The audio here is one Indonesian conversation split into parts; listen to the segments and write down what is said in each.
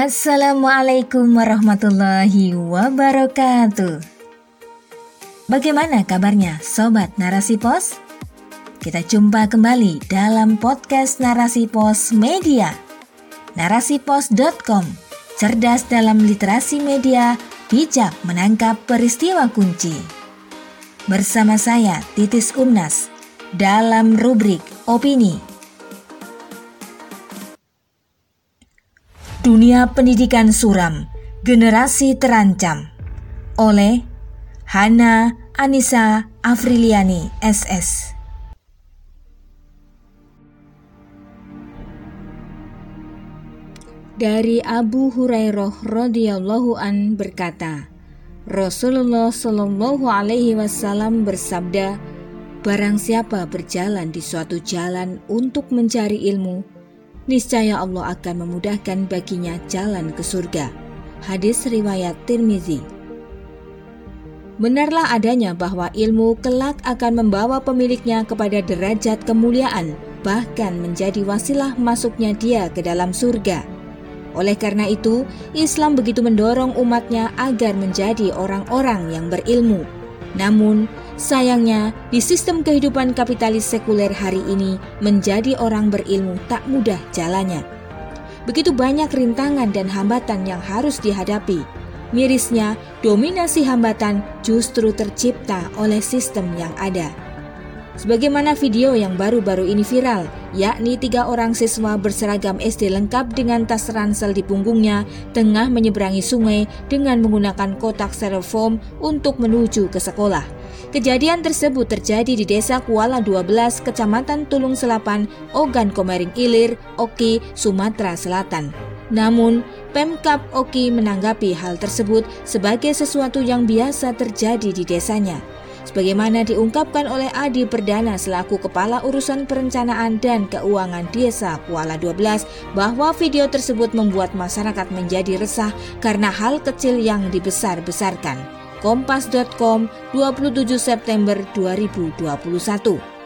Assalamualaikum warahmatullahi wabarakatuh. Bagaimana kabarnya Sobat Narasi Pos? Kita jumpa kembali dalam podcast Narasi Pos Media. Narasipos.com, cerdas dalam literasi media, bijak menangkap peristiwa kunci. Bersama saya Titis Umnas dalam rubrik Opini. Dunia Pendidikan Suram, Generasi Terancam. Oleh Hana Anissa Afriliani SS Dari Abu Hurairah radhiyallahu an berkata, Rasulullah shallallahu alaihi wasallam bersabda, Barang siapa berjalan di suatu jalan untuk mencari ilmu, niscaya Allah akan memudahkan baginya jalan ke surga. Hadis riwayat Tirmizi. Benarlah adanya bahwa ilmu kelak akan membawa pemiliknya kepada derajat kemuliaan, bahkan menjadi wasilah masuknya dia ke dalam surga. Oleh karena itu, Islam begitu mendorong umatnya agar menjadi orang-orang yang berilmu. Namun, sayangnya di sistem kehidupan kapitalis sekuler hari ini, menjadi orang berilmu tak mudah jalannya. Begitu banyak rintangan dan hambatan yang harus dihadapi, Mirisnya, dominasi hambatan justru tercipta oleh sistem yang ada. Sebagaimana video yang baru-baru ini viral, yakni tiga orang siswa berseragam SD lengkap dengan tas ransel di punggungnya tengah menyeberangi sungai dengan menggunakan kotak styrofoam untuk menuju ke sekolah. Kejadian tersebut terjadi di Desa Kuala 12, Kecamatan Tulung Selapan, Ogan Komering Ilir, Oki, Sumatera Selatan. Namun, Pemkap Oki menanggapi hal tersebut sebagai sesuatu yang biasa terjadi di desanya. Sebagaimana diungkapkan oleh Adi Perdana selaku Kepala Urusan Perencanaan dan Keuangan Desa Kuala 12 bahwa video tersebut membuat masyarakat menjadi resah karena hal kecil yang dibesar-besarkan. Kompas.com 27 September 2021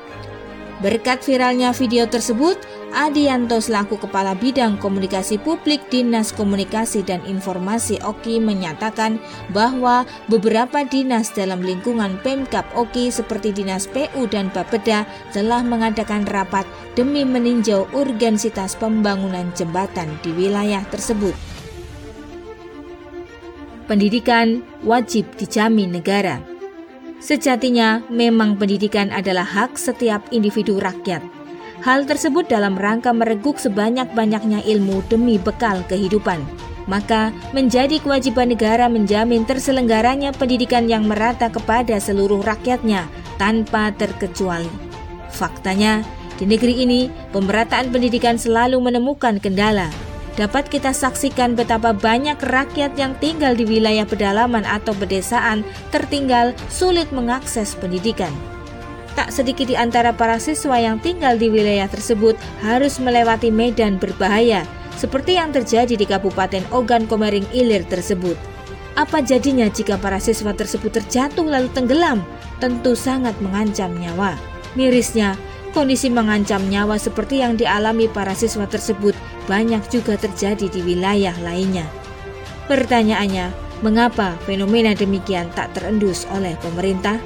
Berkat viralnya video tersebut, Adianto selaku Kepala Bidang Komunikasi Publik Dinas Komunikasi dan Informasi OKI menyatakan bahwa beberapa dinas dalam lingkungan Pemkap OKI seperti Dinas PU dan Bapeda telah mengadakan rapat demi meninjau urgensitas pembangunan jembatan di wilayah tersebut. Pendidikan wajib dijamin negara. Sejatinya, memang pendidikan adalah hak setiap individu rakyat. Hal tersebut dalam rangka mereguk sebanyak-banyaknya ilmu demi bekal kehidupan. Maka, menjadi kewajiban negara menjamin terselenggaranya pendidikan yang merata kepada seluruh rakyatnya tanpa terkecuali. Faktanya, di negeri ini, pemerataan pendidikan selalu menemukan kendala, dapat kita saksikan betapa banyak rakyat yang tinggal di wilayah pedalaman atau pedesaan tertinggal sulit mengakses pendidikan. Tak sedikit di antara para siswa yang tinggal di wilayah tersebut harus melewati medan berbahaya, seperti yang terjadi di Kabupaten Ogan Komering Ilir tersebut. Apa jadinya jika para siswa tersebut terjatuh lalu tenggelam? Tentu sangat mengancam nyawa. Mirisnya, kondisi mengancam nyawa seperti yang dialami para siswa tersebut banyak juga terjadi di wilayah lainnya. Pertanyaannya, mengapa fenomena demikian tak terendus oleh pemerintah?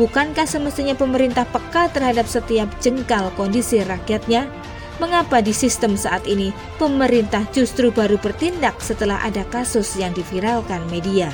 Bukankah semestinya pemerintah peka terhadap setiap jengkal kondisi rakyatnya? Mengapa di sistem saat ini pemerintah justru baru bertindak setelah ada kasus yang diviralkan media?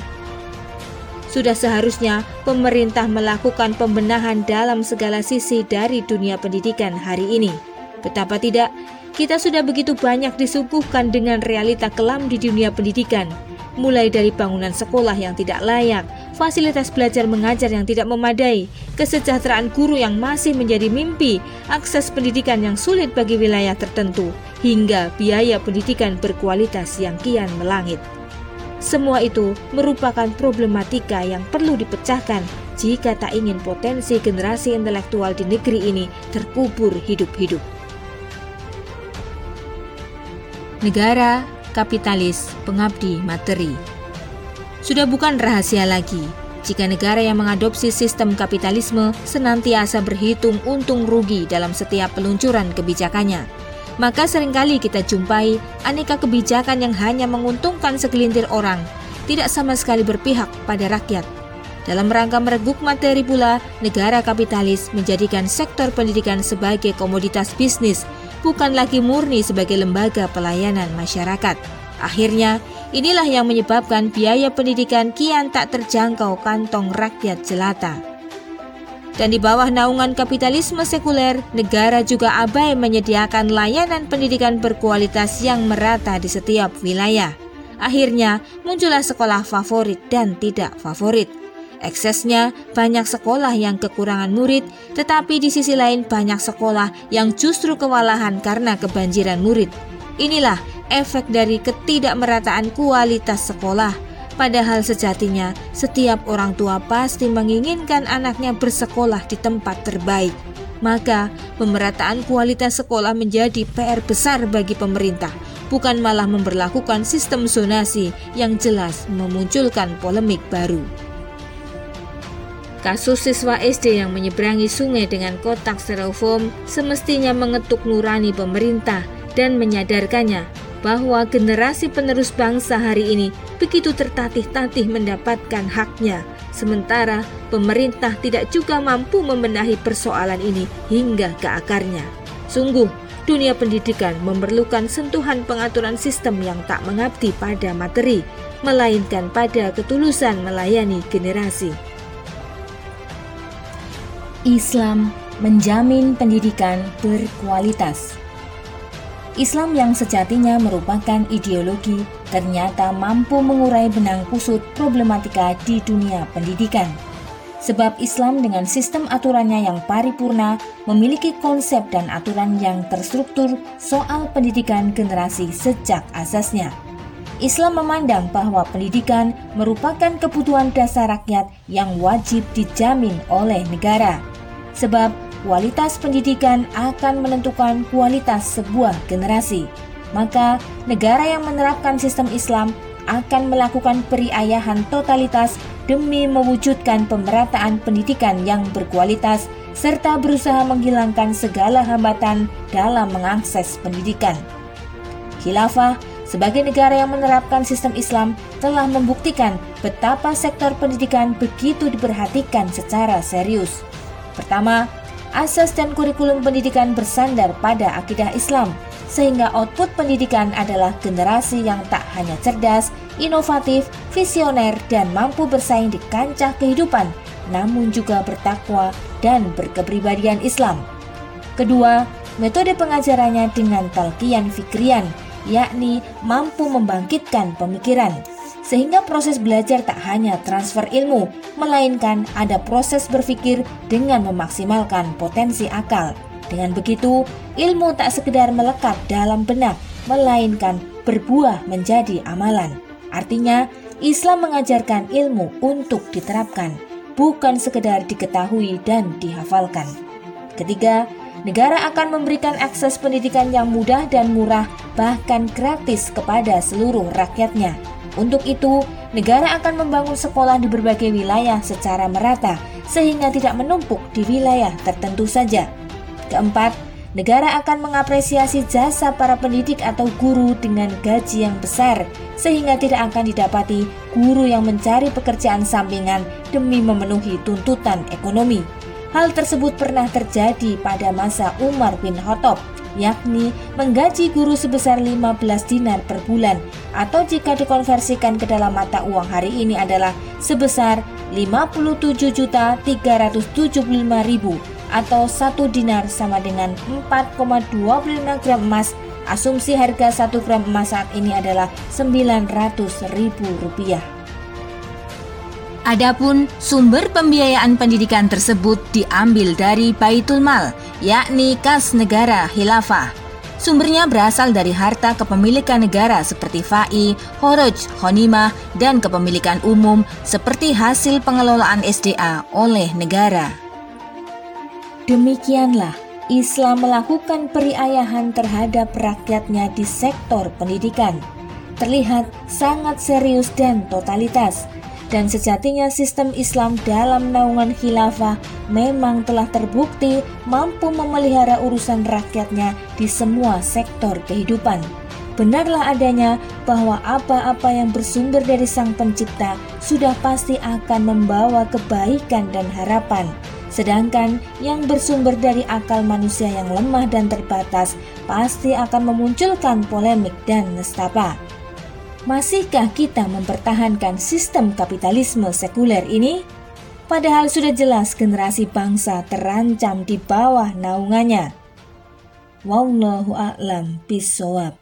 Sudah seharusnya pemerintah melakukan pembenahan dalam segala sisi dari dunia pendidikan hari ini. Betapa tidak, kita sudah begitu banyak disuguhkan dengan realita kelam di dunia pendidikan, mulai dari bangunan sekolah yang tidak layak, fasilitas belajar mengajar yang tidak memadai, kesejahteraan guru yang masih menjadi mimpi, akses pendidikan yang sulit bagi wilayah tertentu, hingga biaya pendidikan berkualitas yang kian melangit. Semua itu merupakan problematika yang perlu dipecahkan jika tak ingin potensi generasi intelektual di negeri ini terkubur hidup-hidup. Negara, kapitalis, pengabdi, materi. Sudah bukan rahasia lagi jika negara yang mengadopsi sistem kapitalisme senantiasa berhitung untung rugi dalam setiap peluncuran kebijakannya. maka sering kali kita jumpai aneka kebijakan yang hanya menguntungkan segelintir orang, tidak sama sekali berpihak pada rakyat. Dalam rangka mereguk materi pula, negara kapitalis menjadikan sektor pendidikan sebagai komoditas bisnis, bukan lagi murni sebagai lembaga pelayanan masyarakat. Akhirnya, inilah yang menyebabkan biaya pendidikan kian tak terjangkau kantong rakyat jelata. Dan di bawah naungan kapitalisme sekuler, negara juga abai menyediakan layanan pendidikan berkualitas yang merata di setiap wilayah. Akhirnya, muncullah sekolah favorit dan tidak favorit. Eksesnya banyak sekolah yang kekurangan murid, tetapi di sisi lain banyak sekolah yang justru kewalahan karena kebanjiran murid. Inilah efek dari ketidakmerataan kualitas sekolah Padahal sejatinya setiap orang tua pasti menginginkan anaknya bersekolah di tempat terbaik. Maka pemerataan kualitas sekolah menjadi PR besar bagi pemerintah, bukan malah memperlakukan sistem zonasi yang jelas memunculkan polemik baru. Kasus siswa SD yang menyeberangi sungai dengan kotak styrofoam semestinya mengetuk nurani pemerintah dan menyadarkannya bahwa generasi penerus bangsa hari ini begitu tertatih-tatih mendapatkan haknya, sementara pemerintah tidak juga mampu membenahi persoalan ini hingga ke akarnya. Sungguh, dunia pendidikan memerlukan sentuhan pengaturan sistem yang tak mengabdi pada materi, melainkan pada ketulusan melayani generasi. Islam menjamin pendidikan berkualitas. Islam yang sejatinya merupakan ideologi ternyata mampu mengurai benang kusut problematika di dunia pendidikan. Sebab Islam dengan sistem aturannya yang paripurna memiliki konsep dan aturan yang terstruktur soal pendidikan generasi sejak asasnya. Islam memandang bahwa pendidikan merupakan kebutuhan dasar rakyat yang wajib dijamin oleh negara. Sebab kualitas pendidikan akan menentukan kualitas sebuah generasi. Maka, negara yang menerapkan sistem Islam akan melakukan periayahan totalitas demi mewujudkan pemerataan pendidikan yang berkualitas serta berusaha menghilangkan segala hambatan dalam mengakses pendidikan. Khilafah sebagai negara yang menerapkan sistem Islam telah membuktikan betapa sektor pendidikan begitu diperhatikan secara serius. Pertama, asas dan kurikulum pendidikan bersandar pada akidah Islam, sehingga output pendidikan adalah generasi yang tak hanya cerdas, inovatif, visioner, dan mampu bersaing di kancah kehidupan, namun juga bertakwa dan berkepribadian Islam. Kedua, metode pengajarannya dengan talqiyan fikrian, yakni mampu membangkitkan pemikiran sehingga proses belajar tak hanya transfer ilmu, melainkan ada proses berpikir dengan memaksimalkan potensi akal. Dengan begitu, ilmu tak sekedar melekat dalam benak, melainkan berbuah menjadi amalan. Artinya, Islam mengajarkan ilmu untuk diterapkan, bukan sekedar diketahui dan dihafalkan. Ketiga, negara akan memberikan akses pendidikan yang mudah dan murah, bahkan gratis kepada seluruh rakyatnya untuk itu, negara akan membangun sekolah di berbagai wilayah secara merata sehingga tidak menumpuk di wilayah tertentu saja. Keempat, negara akan mengapresiasi jasa para pendidik atau guru dengan gaji yang besar sehingga tidak akan didapati guru yang mencari pekerjaan sampingan demi memenuhi tuntutan ekonomi. Hal tersebut pernah terjadi pada masa Umar bin Khattab yakni menggaji guru sebesar 15 dinar per bulan atau jika dikonversikan ke dalam mata uang hari ini adalah sebesar 57.375.000 atau 1 dinar sama dengan 4,25 gram emas Asumsi harga 1 gram emas saat ini adalah Rp900.000. Adapun sumber pembiayaan pendidikan tersebut diambil dari Baitul Mal, yakni kas negara khilafah. Sumbernya berasal dari harta kepemilikan negara seperti FAI, Horoj, Honima, dan kepemilikan umum seperti hasil pengelolaan SDA oleh negara. Demikianlah Islam melakukan periayahan terhadap rakyatnya di sektor pendidikan. Terlihat sangat serius dan totalitas dan sejatinya sistem Islam dalam naungan khilafah memang telah terbukti mampu memelihara urusan rakyatnya di semua sektor kehidupan. Benarlah adanya bahwa apa-apa yang bersumber dari Sang Pencipta sudah pasti akan membawa kebaikan dan harapan. Sedangkan yang bersumber dari akal manusia yang lemah dan terbatas pasti akan memunculkan polemik dan nestapa. Masihkah kita mempertahankan sistem kapitalisme sekuler ini? Padahal sudah jelas generasi bangsa terancam di bawah naungannya. Wallahu a'lam bisawab.